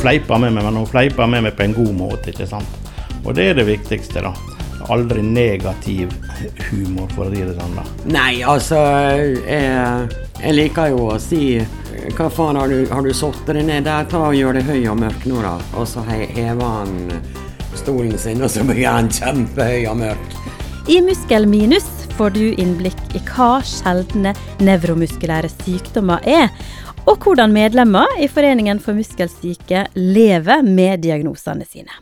fleiper med meg, men hun fleiper med meg på en god måte. ikke sant? Og det er det viktigste, da. Aldri negativ humor, for å si det sånn. da. Nei, altså jeg, jeg liker jo å si Hva faen, har du, har du satt deg ned der? Ta og Gjør det høy og mørk nå, da. Og så hever han stolen sin, og så blir han kjempehøy og mørk. I Muskelminus får du innblikk i hva sjeldne nevromuskulære sykdommer er, og hvordan medlemmer i Foreningen for muskelsyke lever med diagnosene sine.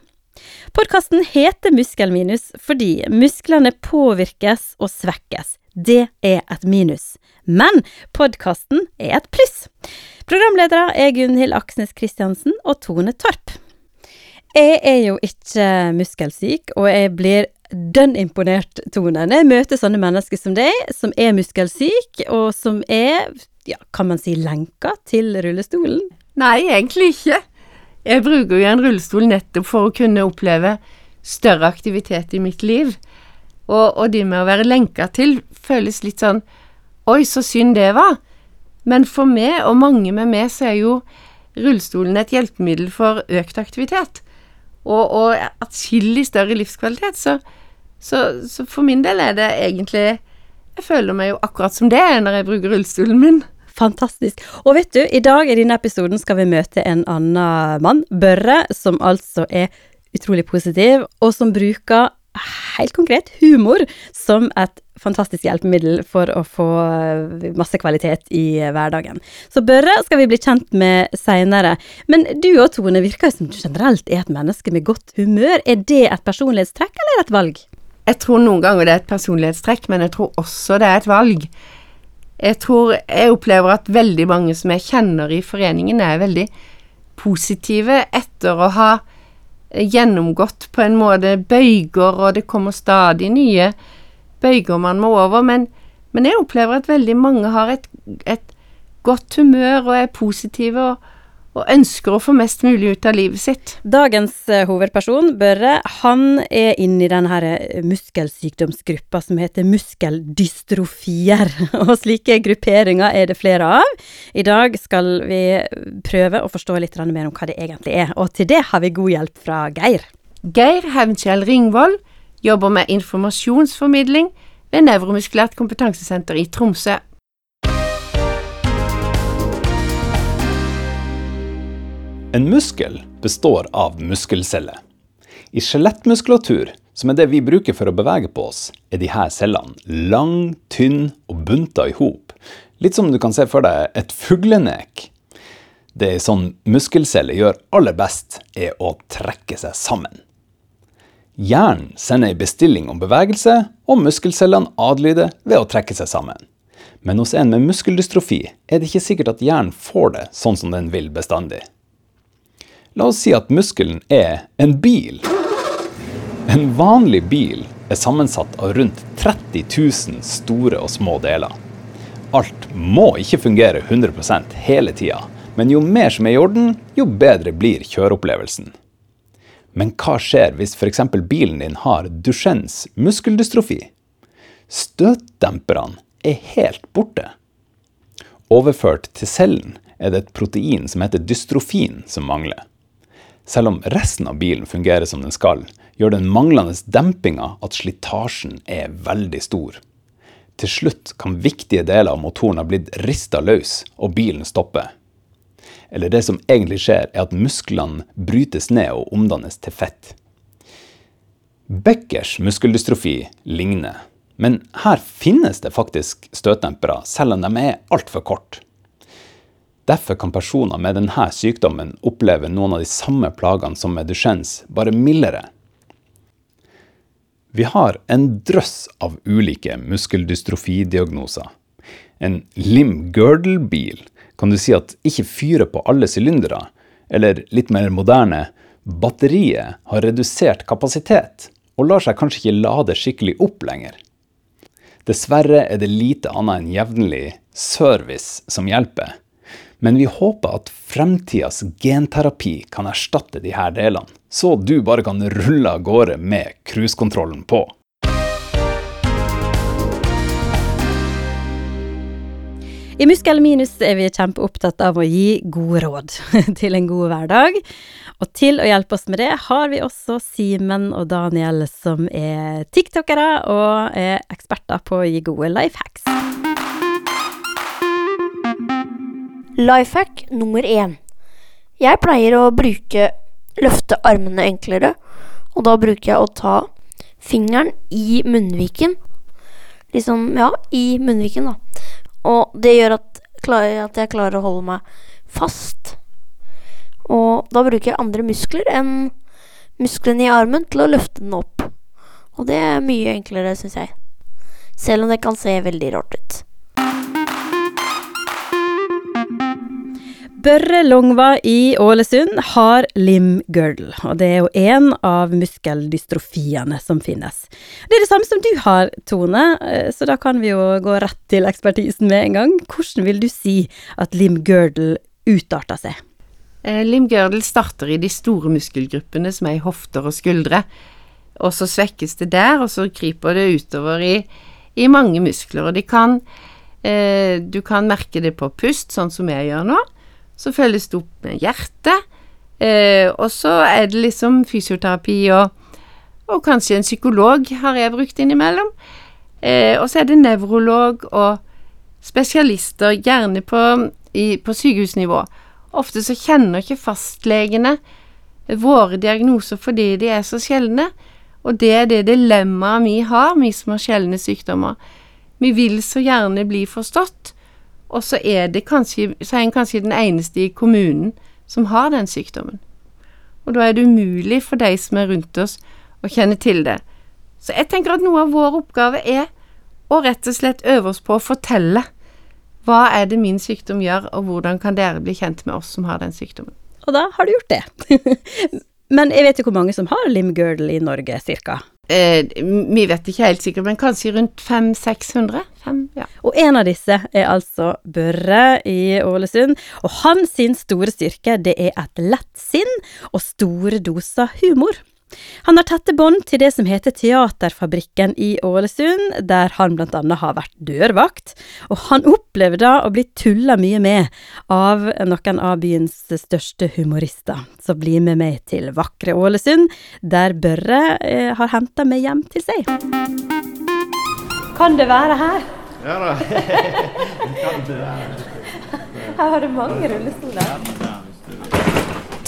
Podkasten heter Muskelminus fordi musklene påvirkes og svekkes. Det er et minus. Men podkasten er et pluss. Programledere er Gunhild Aksnes Kristiansen og Tone Torp. Jeg er jo ikke muskelsyk, og jeg blir dønn imponert, Tone, når jeg møter sånne mennesker som deg, som er muskelsyk, og som er, ja, kan man si, lenka til rullestolen. Nei, egentlig ikke. Jeg bruker jo en rullestol nettopp for å kunne oppleve større aktivitet i mitt liv. Og, og det med å være lenka til føles litt sånn Oi, så synd det var. Men for meg, og mange med meg, så er jo rullestolen et hjelpemiddel for økt aktivitet. Og, og atskillig større livskvalitet. Så, så, så for min del er det egentlig Jeg føler meg jo akkurat som det når jeg bruker rullestolen min. Fantastisk. Og vet du, i dag i denne episoden skal vi møte en annen mann, Børre, som altså er utrolig positiv, og som bruker helt konkret humor som et fantastisk hjelpemiddel for å få masse kvalitet i hverdagen. Så Børre skal vi bli kjent med seinere. Men du og Tone virker jo som du generelt er et menneske med godt humør. Er det et personlighetstrekk, eller er et valg? Jeg tror noen ganger det er et personlighetstrekk, men jeg tror også det er et valg. Jeg tror jeg opplever at veldig mange som jeg kjenner i foreningen, er veldig positive etter å ha gjennomgått på en måte bøyger, og det kommer stadig nye bøyger man må over. Men, men jeg opplever at veldig mange har et, et godt humør og er positive og, og ønsker å få mest mulig ut av livet sitt. Dagens eh, hovedperson, Børre, han er inne i denne her eh, muskelsykdomsgruppa som heter muskeldystrofier. Og slike grupperinger er det flere av. I dag skal vi prøve å forstå litt mer om hva det egentlig er, og til det har vi god hjelp fra Geir. Geir Hevnkjell Ringvold jobber med informasjonsformidling ved Nevromuskulært kompetansesenter i Tromsø. En muskel består av muskelceller. I skjelettmuskulatur, som er det vi bruker for å bevege på oss, er her cellene lang, tynn og bunta i hop. Litt som du kan se for deg et fuglenek. Det ei sånn muskelcelle gjør aller best, er å trekke seg sammen. Hjernen sender en bestilling om bevegelse, og muskelcellene adlyder ved å trekke seg sammen. Men hos en med muskeldystrofi er det ikke sikkert at hjernen får det sånn som den vil bestandig. La oss si at muskelen er en bil. En vanlig bil er sammensatt av rundt 30 000 store og små deler. Alt må ikke fungere 100% hele tida, men jo mer som er i orden, jo bedre blir kjøreopplevelsen. Men hva skjer hvis f.eks. bilen din har Duchennes muskeldystrofi? Støtdemperne er helt borte. Overført til cellen er det et protein som heter dystrofin som mangler. Selv om resten av bilen fungerer som den skal, gjør den manglende dempinga at slitasjen er veldig stor. Til slutt kan viktige deler av motoren ha blitt rista løs, og bilen stopper. Eller det som egentlig skjer, er at musklene brytes ned og omdannes til fett. Beckers muskeldystrofi ligner, men her finnes det faktisk støtdempere, selv om de er altfor korte. Derfor kan personer med denne sykdommen oppleve noen av de samme plagene som med Duchennes, bare mildere. Vi har en drøss av ulike muskeldystrofidiagnoser. En lim-girdle-bil kan du si at ikke fyrer på alle sylindere, eller litt mer moderne, batteriet har redusert kapasitet og lar seg kanskje ikke lade skikkelig opp lenger. Dessverre er det lite annet enn jevnlig service som hjelper, men vi håper at fremtidas genterapi kan erstatte de her delene, så du bare kan rulle av gårde med cruisekontrollen på. I Muskel minus er vi kjempeopptatt av å gi gode råd til en god hverdag. Og til å hjelpe oss med det, har vi også Simen og Daniel, som er tiktokere og er eksperter på å gi gode life hacks. Life hack nummer én. Jeg pleier å bruke løfte armene enklere, og da bruker jeg å ta fingeren i munnviken. Liksom, ja, i munnviken, da. Og det gjør at, at jeg klarer å holde meg fast. Og da bruker jeg andre muskler enn musklene i armen til å løfte den opp. Og det er mye enklere, syns jeg. Selv om det kan se veldig rart ut. Børre Longva i Ålesund har limgirdle, og det er jo en av muskeldystrofiene som finnes. Det er det samme som du har, Tone, eh, så da kan vi jo gå rett til ekspertisen med en gang. Hvordan vil du si at limgirdle utarter seg? Eh, limgirdle starter i de store muskelgruppene som er i hofter og skuldre, og så svekkes det der, og så kryper det utover i, i mange muskler, og de kan eh, Du kan merke det på pust, sånn som jeg gjør nå. Så følges det opp med hjertet. Eh, og så er det liksom fysioterapi og, og kanskje en psykolog har jeg brukt innimellom. Eh, og så er det nevrolog og spesialister, gjerne på, i, på sykehusnivå. Ofte så kjenner ikke fastlegene våre diagnoser fordi de er så sjeldne. Og det er det dilemmaet vi har, vi som har sjeldne sykdommer. Vi vil så gjerne bli forstått, og så er, det kanskje, så er en kanskje den eneste i kommunen som har den sykdommen. Og da er det umulig for de som er rundt oss, å kjenne til det. Så jeg tenker at noe av vår oppgave er å rett og slett øve oss på å fortelle hva er det min sykdom gjør, og hvordan kan dere bli kjent med oss som har den sykdommen. Og da har du gjort det. Men jeg vet jo hvor mange som har limgirdle i Norge, cirka. Eh, vi vet ikke helt sikkert, men kanskje rundt 500-600? Ja. Og en av disse er altså Børre i Ålesund. Og hans store styrke, det er et lett sinn og store doser humor. Han har tette bånd til det som heter Teaterfabrikken i Ålesund, der han blant annet har vært dørvakt, og han opplever da å bli tulla mye med av noen av byens største humorister. Så bli med meg til vakre Ålesund, der Børre eh, har henta meg hjem til seg. Kan det være her? Ja da. kan det være. Her har du mange rullestoler.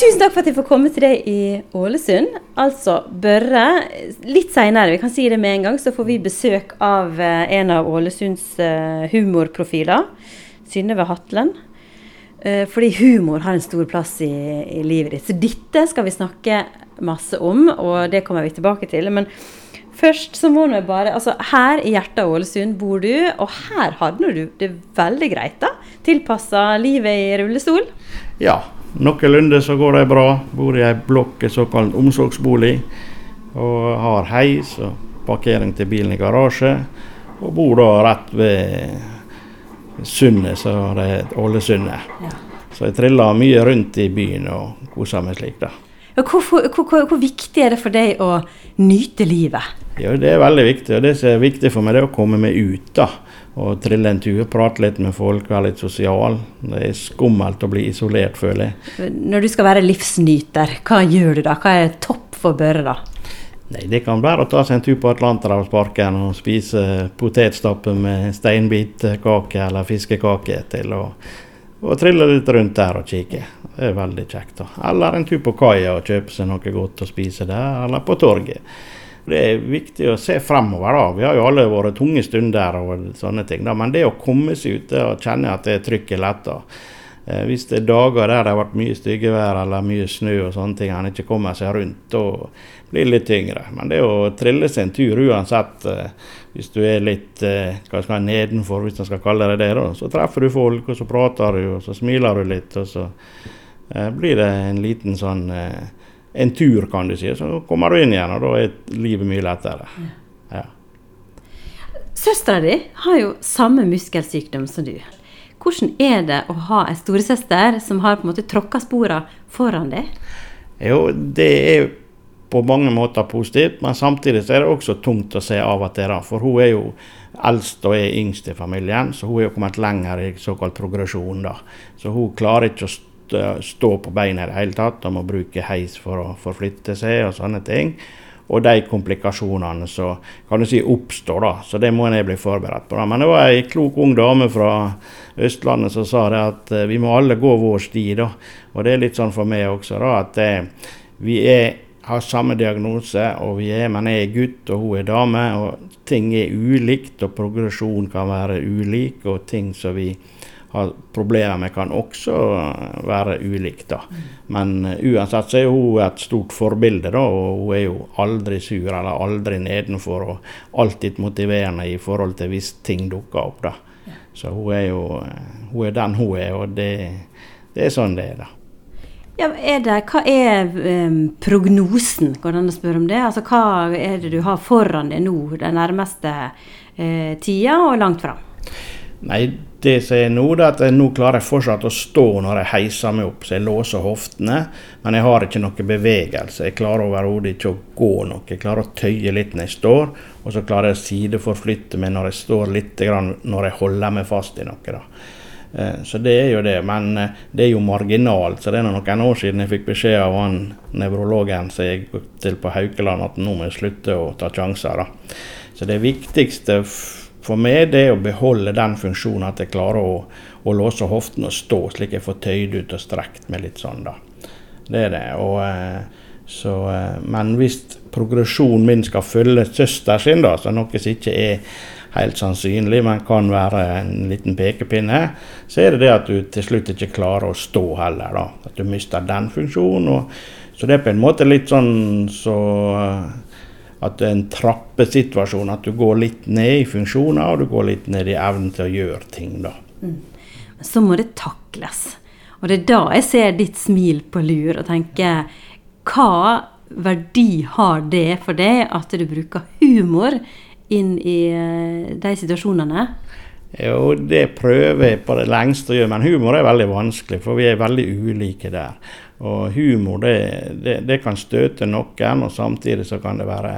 Tusen takk for at jeg får komme til deg i Ålesund. Altså Børre. Litt seinere, vi kan si det med en gang, så får vi besøk av eh, en av Ålesunds eh, humorprofiler. Synnøve Hatlen. Eh, fordi humor har en stor plass i, i, livet ditt. Så dette skal vi snakke masse om, og det kommer vi tilbake til. Men først så må vi bare Altså, her i hjertet av Ålesund bor du, og her hadde du det veldig greit, da? Tilpassa livet i rullestol? Ja, Noenlunde så går det bra. Bor i ei blokk, en såkalt omsorgsbolig. Og har heis og parkering til bilen i garasje. Og bor da rett ved Sundet, så det er Ålesundet. Ja. Så jeg triller mye rundt i byen og koser meg slik, da. Hvor, hvor, hvor, hvor, viktig er det for deg å nyte livet? Ja, Det er veldig viktig. Og det som er viktig for meg, det er å komme meg ut. da og trille en tur, prate litt med folk, være litt sosial. Det er skummelt å bli isolert, føler jeg. Når du skal være livsnyter, hva gjør du da? Hva er topp for Børre da? Nei, Det kan være å ta seg en tur på Atlanterhavsparken og spise potetstappe med steinbitkake eller fiskekake til. Og, og trille litt rundt der og kikke. Det er veldig kjekt. da. Eller en tur på kaia og kjøpe seg noe godt å spise der, eller på torget. Det er viktig å se fremover. da. Vi har jo alle våre tunge stunder og sånne ting. da. Men det å komme seg ut og kjenne at det trykket letter. Eh, hvis det er dager der det har vært mye styggevær eller mye snø og sånne ting, han ikke kommer seg rundt, da blir det litt tyngre. Men det å trille seg en tur uansett, eh, hvis du er litt eh, hva skal jeg, nedenfor, hvis man skal kalle det det, da, så treffer du folk, og så prater du, og så smiler du litt, og så eh, blir det en liten sånn eh, en tur, kan du si. Så kommer du inn igjen, og da er livet mye lettere. Ja. Søstera di har jo samme muskelsykdom som du. Hvordan er det å ha en storesøster som har på en måte tråkka spora foran deg? Jo, det er på mange måter positivt, men samtidig så er det også tungt å se av og til. For hun er jo eldst og er yngst i familien, så hun er jo kommet lenger i såkalt progresjon. da. Så hun klarer ikke å st- stå på beina i det hele tatt, og må bruke heis for å forflytte seg og sånne ting. Og de komplikasjonene som kan du si oppstår, da. Så det må en bli forberedt på. da. Men det var ei klok ung dame fra Østlandet som sa det at eh, vi må alle gå vår sti, da. Og det er litt sånn for meg også, da, at eh, vi er, har samme diagnose, og vi er, men jeg er gutt og hun er dame. og Ting er ulikt, og progresjon kan være ulik, og ting som vi har problemer med, kan også være ulikt. da. Men eh, uansett så er hun et stort forbilde, da, og hun er jo aldri sur eller aldri nedenfor. Og alltid motiverende i forhold til hvis ting dukker opp. da. Så hun er jo eh, hun er den hun er, og det, det er sånn det er. da. Ja, er det, hva er em, prognosen, går det an å spørre om det? Altså, hva er det du har foran deg nå den nærmeste eh, tida og langt fram? Nei, det som er nå, det er at nå klarer jeg fortsatt å stå når jeg heiser meg opp, så jeg låser hoftene. Men jeg har ikke noe bevegelse. Jeg klarer overhodet ikke å gå noe. Jeg klarer å tøye litt når jeg står, og så klarer jeg å sideforflytte meg når jeg står litt, grann når jeg holder meg fast i noe. da. Eh, Så det er jo det, men eh, det er jo marginalt. Så det er noen år siden jeg fikk beskjed av han nevrologen som jeg gikk til på Haukeland at nå må jeg slutte å ta sjanser. da. Så det viktigste for meg det er å beholde den funksjonen at jeg klarer å, å låse hoften og stå, slik jeg får tøyd ut og strekt meg litt sånn, da. Det er det. Og, eh, så, eh, men hvis progresjonen min skal følge søster sin, da, så noe som ikke er helt sannsynlig, men kan være en liten pekepinne, så er det det at du til slutt ikke klarer å stå heller. da. At du mister den funksjonen. Og, så det er på en måte litt sånn så eh, at det er en trappesituasjon. At du går litt ned i funksjoner, og du går litt ned i evnen til å gjøre ting. da. Men så må det takles. Og det er da jeg ser ditt smil på lur og tenker hva verdi har det for deg at du bruker humor inn i eh, de situasjonene? Jo, det prøver jeg på det lengste å gjøre, men humor er veldig vanskelig, for vi er veldig ulike der. Og humor det, det, det kan støte noen, og samtidig så kan det være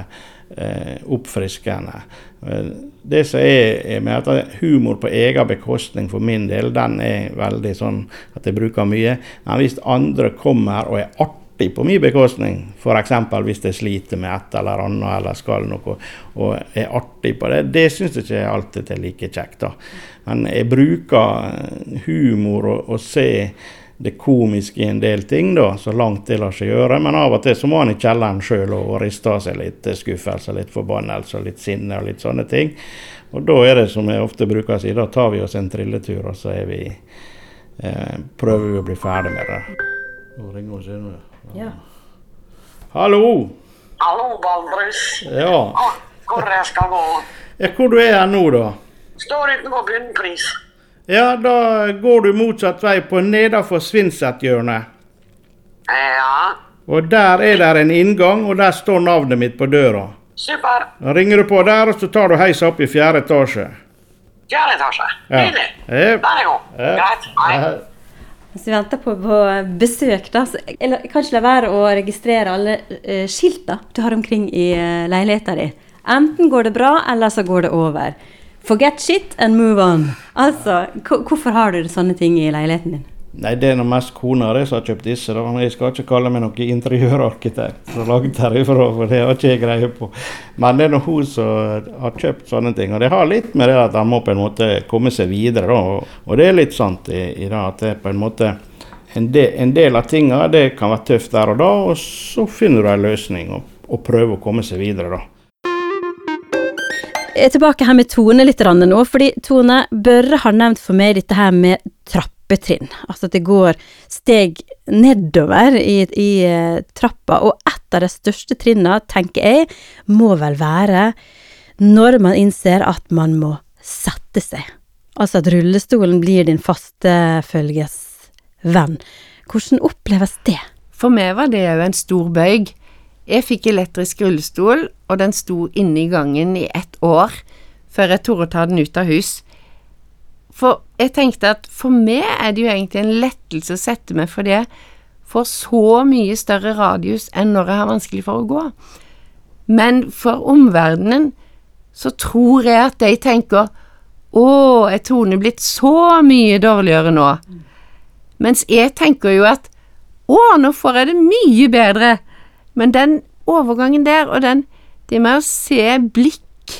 eh, oppfriskende. Eh, Det som er, er med at humor på egen bekostning for min del, den er veldig sånn at jeg bruker mye. Men hvis andre kommer og er artig på min bekostning, f.eks. hvis jeg sliter med et eller annet eller skal noe, og er artig på det, det syns jeg ikke alltid er like kjekt. da. Men jeg bruker eh, humor og, og se det komiske i en del ting, da, så langt det lar seg gjøre. Men av og til så må han i kjelleren sjøl og riste av seg litt skuffelse, litt forbannelse og litt sinne og litt sånne ting. Og da er det som jeg ofte bruker å si, da tar vi oss en trilletur, og så er vi eh, prøver vi å bli ferdig med det. Nå ringer hun Synnøve. Ja. Hallo! Hallo, Baldrus. Ja. Ah, hvor jeg skal gå? ja. Hvor du er nå, da? Står utenfor bunnpris. Ja, da går du motsatt vei på nedenfor Svinset-hjørnet. Ja, Og der er det en inngang, og der står navnet mitt på døra. super. Da ringer du på der, og så tar du heisa opp i fjerde etasje. Fjerde etasje. Ja. Nydelig. Ja. Der er god. Ja. Greit. Hei. Hvis vi venter på, på besøk, da, så jeg la- kan ikke la være å registrere alle uh, skilta du har omkring i uh, leiligheta di. Enten går det bra, eller så går det over. Forget shit and move on. Altså, hvorfor har du sånne ting i leiligheten din? Nei, det er nå mest kona di som har kjøpt disse. da. Jeg skal ikke kalle meg noen interiørarkitekt som lagd herifra, for det har ikke jeg greie på. Men det er nå hun som har kjøpt sånne ting. Og det har litt med det at han må på en måte komme seg videre, da. Og, og det er litt sant i, i det at det på en måte en del, en del av tinga det kan være tøft der og da, og så finner du en løsning og, og prøver å komme seg videre, da. Jeg er tilbake her med Tone litt nå, fordi Tone Børre har nevnt for meg dette her med trappetrinn. Altså at det går steg nedover i, i eh, trappa, og et av de største trinnene, tenker jeg, må vel være når man innser at man må sette seg. Altså at rullestolen blir din faste følges venn. Hvordan oppleves det? For meg var det jo en stor bøyg. Jeg fikk elektrisk rullestol, og den sto inne i gangen i ett år før jeg torde å ta den ut av hus. For jeg tenkte at for meg er det jo egentlig en lettelse å sette meg for det, får så mye større radius enn når jeg har vanskelig for å gå. Men for omverdenen så tror jeg at de tenker å, er Tone blitt så mye dårligere nå? Mens jeg tenker jo at å, nå får jeg det mye bedre. Men den overgangen der, og den, det med å se blikk,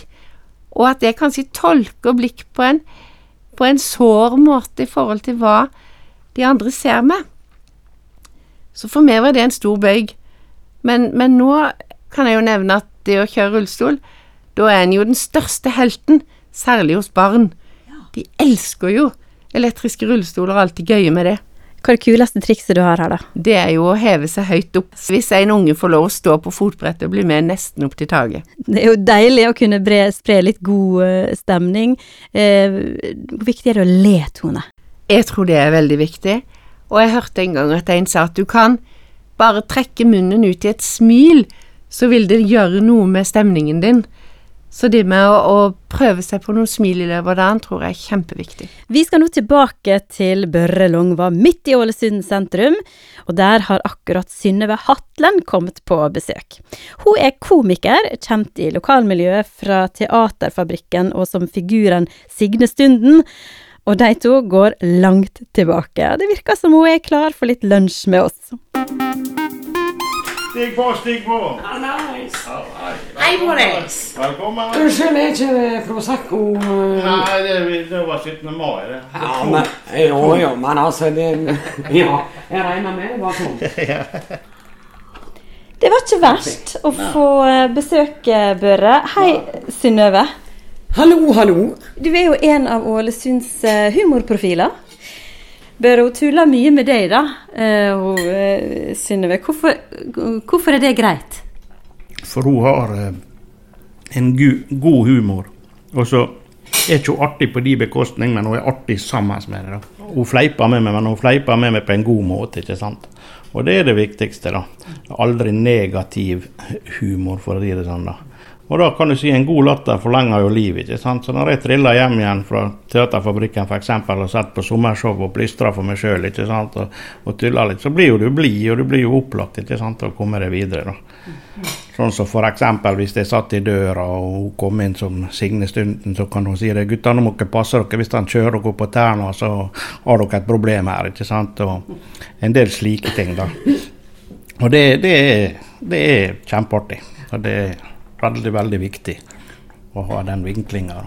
og at jeg kanskje tolker blikk på en, på en sår måte i forhold til hva de andre ser meg. Så for meg var det en stor bøyg. Men, men nå kan jeg jo nevne at det å kjøre rullestol, da er en jo den største helten, særlig hos barn. De elsker jo elektriske rullestoler og alt det gøye med det. Hva er det kuleste trikset du har her, da? Det er jo å heve seg høyt opp. Hvis en unge får lov å stå på fotbrettet og bli med nesten opp til taket. Det er jo deilig å kunne bre, spre litt god eh, stemning. Eh, hvor viktig er det å le, Tone? Jeg tror det er veldig viktig. Og jeg hørte en gang at en sa at du kan bare trekke munnen ut i et smil, så vil det gjøre noe med stemningen din. Så det med å, å prøve seg på noen smil i løpet av dagen tror jeg er kjempeviktig. Vi skal nå tilbake til Børre Longva, midt i Ålesund sentrum, og der har akkurat Synnøve Hatlen kommet på besøk. Hun er komiker, kjent i lokalmiljøet fra Teaterfabrikken og som figuren Signe Stunden, og de to går langt tilbake. Det virker som hun er klar for litt lunsj med oss. Stig på, stig på! Hei på deg! Velkommen. Unnskyld, er ikke Prosecco eh, Nei, det, det var 17. mai, det. Ja, men, jo, jo, men altså det, Ja, jeg regner med det var sånn. Det var ikke verst å få besøke besøk, eh, Børre. Hei, Synnøve. Hallo, hallo. Du er jo en av Ålesunds eh, humorprofiler. Børre, hun tulle mye med deg, da. eh, Synnøve. Hvorfor, hvorfor er det greit? For hun har eh, en god humor. Og så er ikke hun artig på de bekostning, men hun er artig sammen med det. da. Hun fleiper med meg, men hun fleiper med meg på en god måte. ikke sant? Og det er det viktigste. da. Aldri negativ humor, for å si det sånn. da. Og da kan du si en god latter forlenger jo livet. ikke sant? Så når jeg triller hjem igjen fra Teaterfabrikken eksempel, og setter på sommershow og plystrer for meg sjøl og, og tuller litt, så blir jo du blid, og du blir jo opplagt ikke sant, til å komme deg videre. da. Sånn som eksempel hvis jeg satt i døra og hun kom inn som Signe Stunden, så kan hun si det. Gutta, nå må dere passe dere. Hvis han kjører dere på tærne, så har dere et problem her. ikke sant? Og en del slike ting, da. Og det, det, er, det er kjempeartig. Og det er veldig, veldig viktig å ha den vinklinga.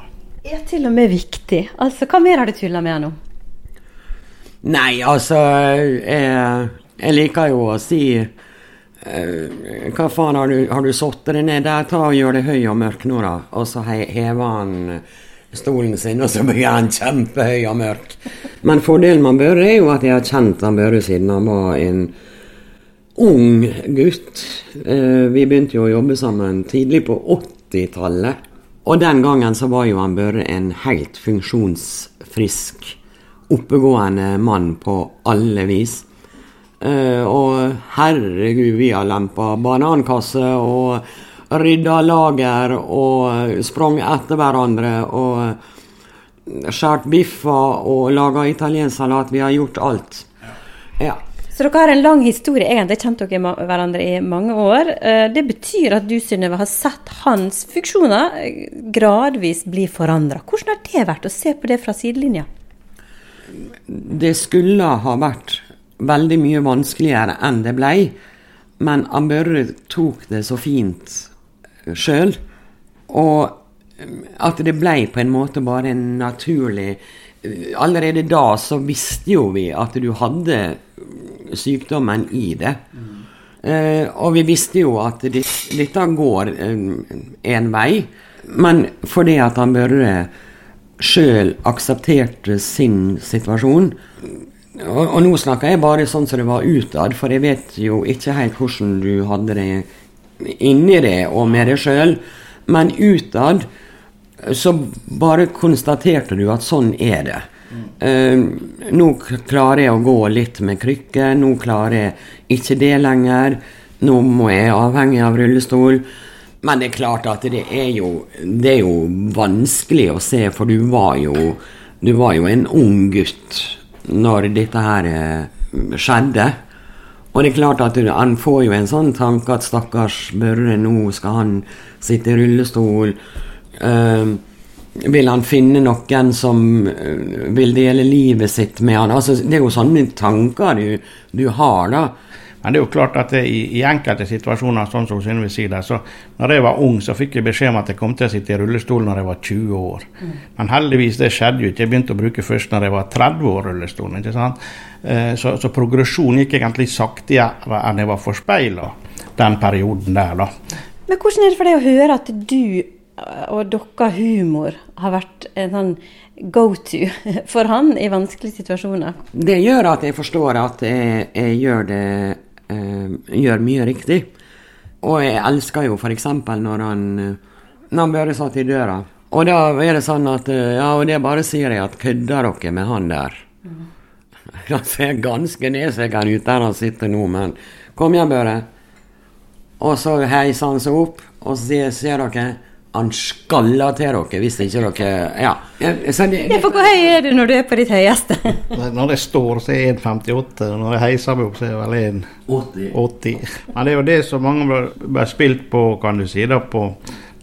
Ja, til og med viktig. Altså, Hva mer har du tulla med nå? Nei, altså Jeg, jeg liker jo å si eh, Hva faen, har du, har du satt deg ned der? Ta og Gjør det høy og mørk nå, da. Og så hever han stolen sin, og så blir han kjempehøy og mørk. Men fordelen med Børre er jo at jeg har kjent han Børre siden han var en ung gutt. Eh, vi begynte jo å jobbe sammen tidlig på 80-tallet. Og den gangen så var jo han Børre en helt funksjonsfrisk, oppegående mann på alle vis. Eh, og herregud, vi har lempa banankasse og rydda lager og sprang etter hverandre og skåret biffer og laga italiensk salat. Vi har gjort alt. Ja. Så dere har en lang historie, egentlig kjent dere hverandre i mange år. Eh, Det betyr at du, Synnøve, har sett hans funksjoner eh, gradvis bli forandra. Hvordan har det vært å se på det fra sidelinja? Det skulle ha vært veldig mye vanskeligere enn det blei, men Børre tok det så fint sjøl. Og at det blei på en måte bare en naturlig Allerede da så visste jo vi at du hadde sykdommen i det. Eh, og vi visste jo at dette går én vei. Men fordi at han Børre sjøl aksepterte sin situasjon og, og nå snakker jeg bare sånn som det var utad, for jeg vet jo ikke helt hvordan du hadde det inni det og med deg sjøl. Men utad så bare konstaterte du at sånn er det. Eh, nå klarer jeg å gå litt med krykker. nå klarer jeg ikke det lenger. Nå må jeg avhengig av rullestol. Men det er klart at det er jo, det er jo vanskelig å se, for du var jo, du var jo en ung gutt når dette her eh, skjedde. Og det er klart at han får jo en sånn tanke at stakkars Børre, nå skal han sitte i rullestol. Ehm, vil han finne noen som eh, vil dele livet sitt med han? Altså, det er jo sånne tanker du, du har, da. Men det er jo klart at det, i, i enkelte situasjoner, sånn som Synnøve sier det, så når jeg var ung, så fikk jeg beskjed om at jeg kom til å sitte i rullestol når jeg var 20 år. Men heldigvis, det skjedde jo ikke. Jeg begynte å bruke først når jeg var 30 år rullestolen. ikke sant? Eh, Så, så progresjonen gikk egentlig saktere enn jeg var forspeila den perioden der, da. Men hvordan er det for deg å høre at du og dokka humor har vært en sånn go-to for han i vanskelige situasjoner? Det gjør at jeg forstår at jeg, jeg gjør det eh, Gjør mye riktig. Og jeg elsker jo f.eks. når han eh, Når han bare satt i døra. Og da er det sånn at eh, Ja, og det bare sier jeg at kødder dere med han der? Han ser ganske nedseggen ut der han sitter nå, men kom igjen, Børre. Og så heiser han seg opp, og så sier ser dere han skaller til dere hvis ikke dere Ja. Så det, Ja, for hvor høy er du når du er på ditt høyeste? Når jeg står, så er jeg 1,58. Når jeg heiser meg opp, så er jeg vel 80. 1,80. Men det er jo det som mange ble, ble spilt på, kan du si, da, på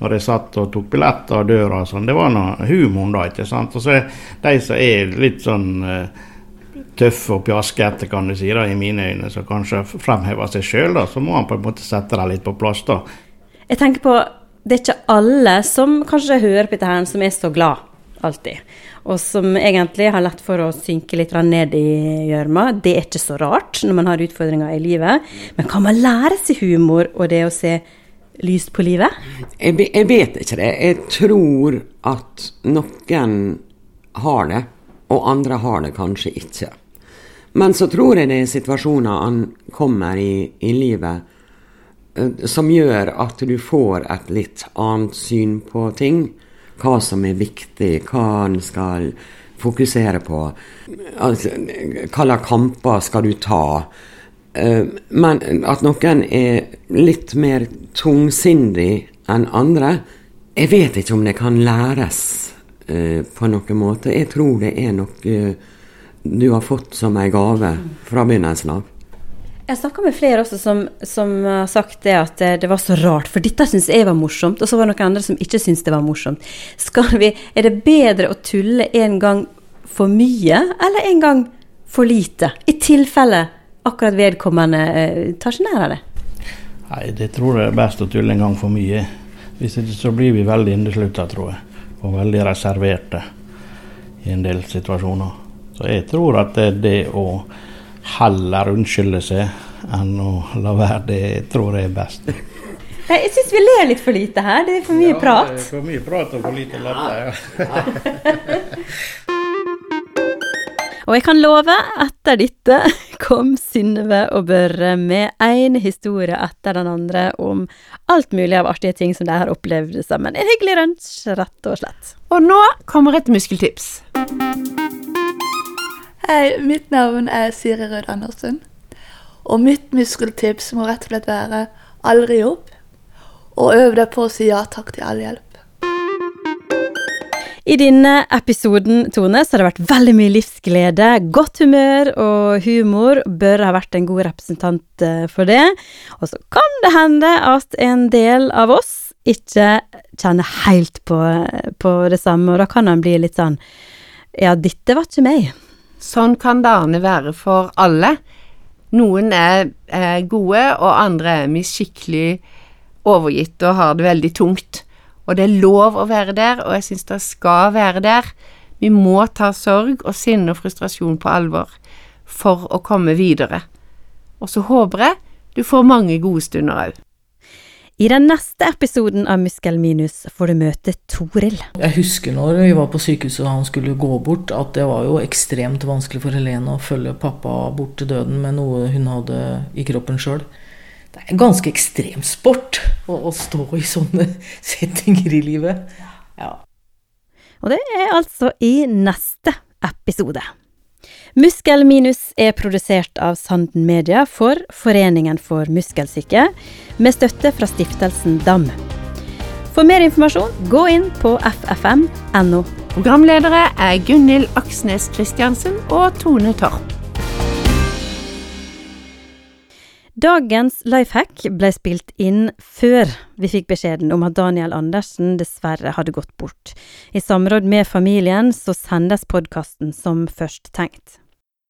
når jeg satt og tok billetter av døra og sånn. Det var noe humoren da, ikke sant. Og så er de som er litt sånn eh, tøffe og pjaskete, kan du si, da, i mine øyne, som kanskje fremhever seg sjøl, da, så må han på en måte sette dem litt på plass, da. Jeg tenker på, det er ikke alle som kanskje hører på dette her, som er så glad alltid. Og som egentlig har lett for å synke litt ned i gjørma. Det er ikke så rart når man har utfordringer i livet. Men kan man lære seg humor og det å se lyst på livet? Jeg, jeg vet ikke det. Jeg tror at noen har det, og andre har det kanskje ikke. Men så tror jeg det er situasjoner han kommer i, i livet som gjør at du får et litt annet syn på ting. Hva som er viktig, hva en skal fokusere på. Altså, hva slags kamper skal du ta? Eh, Men at noen er litt mer tungsindig enn andre Jeg vet ikke om det kan læres eh, på noen måte. Jeg tror det er noe du har fått som en gave fra begynnelsen av. Jeg snakka med flere også som, har sagt det at det, det var så rart, for dette syns jeg var morsomt, og så var det noen andre som ikke syntes det var morsomt. Vi, er det bedre å tulle en gang for mye, eller en gang for lite? I tilfelle akkurat vedkommende eh, tar seg nær av det. Nei, det tror jeg er best å tulle en gang for mye. Hvis ikke så blir vi veldig inneslutta, tror jeg. Og veldig reserverte i en del situasjoner. Så jeg tror at det, det å heller unnskylde seg enn å la være, det tror jeg er best. Jeg syns vi ler litt for lite her. Det er for mye prat. For mye prat og for lite latter. Ja. Og jeg kan love, etter dette kom Synnøve og Børre med én historie etter den andre om alt mulig av artige ting som de har opplevd sammen. En hyggelig lunsj, rett og slett. Og nå kommer et muskeltips. Hei, mitt navn er Siri Rød Andersen. Og mitt muskeltips må rett og slett være aldri opp. Og øv deg på å si ja takk til all hjelp. I denne episoden, Tone, så har det vært veldig mye livsglede, godt humør og humor. Bør ha vært en god representant eh, for det. Og så kan det hende at en del av oss ikke kjenner helt på, på det samme, og da kan han bli litt sånn Ja, dette var ikke meg. Sånn kan dagene være for alle. Noen er, er gode, og andre er skikkelig overgitt og har det veldig tungt. Og det er lov å være der, og jeg syns det skal være der. Vi må ta sorg og sinne og frustrasjon på alvor for å komme videre. Og så håper jeg du får mange gode stunder òg. I den neste episoden av Muskelminus får du møte Toril. Jeg husker når vi var på sykehuset og han skulle gå bort, at det var jo ekstremt vanskelig for Helene å følge pappa bort til døden med noe hun hadde i kroppen sjøl. Det er en ganske ekstrem sport å, å stå i sånne settinger i livet. Ja. Og det er altså i neste episode. Muskelminus er produsert av Sanden Media for Foreningen for muskelsyke, med støtte fra stiftelsen DAM. For mer informasjon, gå inn på ffm.no. Programledere er Gunhild Aksnes Christiansen og Tone Torp. Dagens Lifehack ble spilt inn før vi fikk beskjeden om at Daniel Andersen dessverre hadde gått bort. I samråd med familien så sendes podkasten som først tenkt.